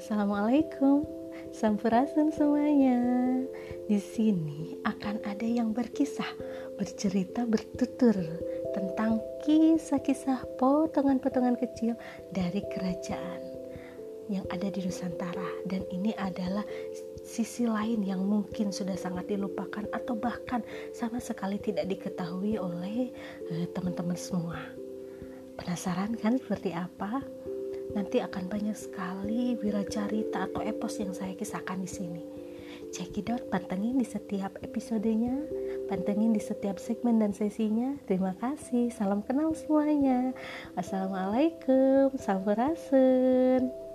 Assalamualaikum, sampurasun semuanya. Di sini akan ada yang berkisah, bercerita, bertutur tentang kisah-kisah potongan-potongan kecil dari kerajaan yang ada di Nusantara dan ini adalah sisi lain yang mungkin sudah sangat dilupakan atau bahkan sama sekali tidak diketahui oleh eh, teman-teman semua. Penasaran kan seperti apa? Nanti akan banyak sekali wiracarita atau epos yang saya kisahkan di sini. Cekidot pantengin di setiap episodenya, pantengin di setiap segmen dan sesinya. Terima kasih, salam kenal semuanya. Wassalamualaikum, sampurasun.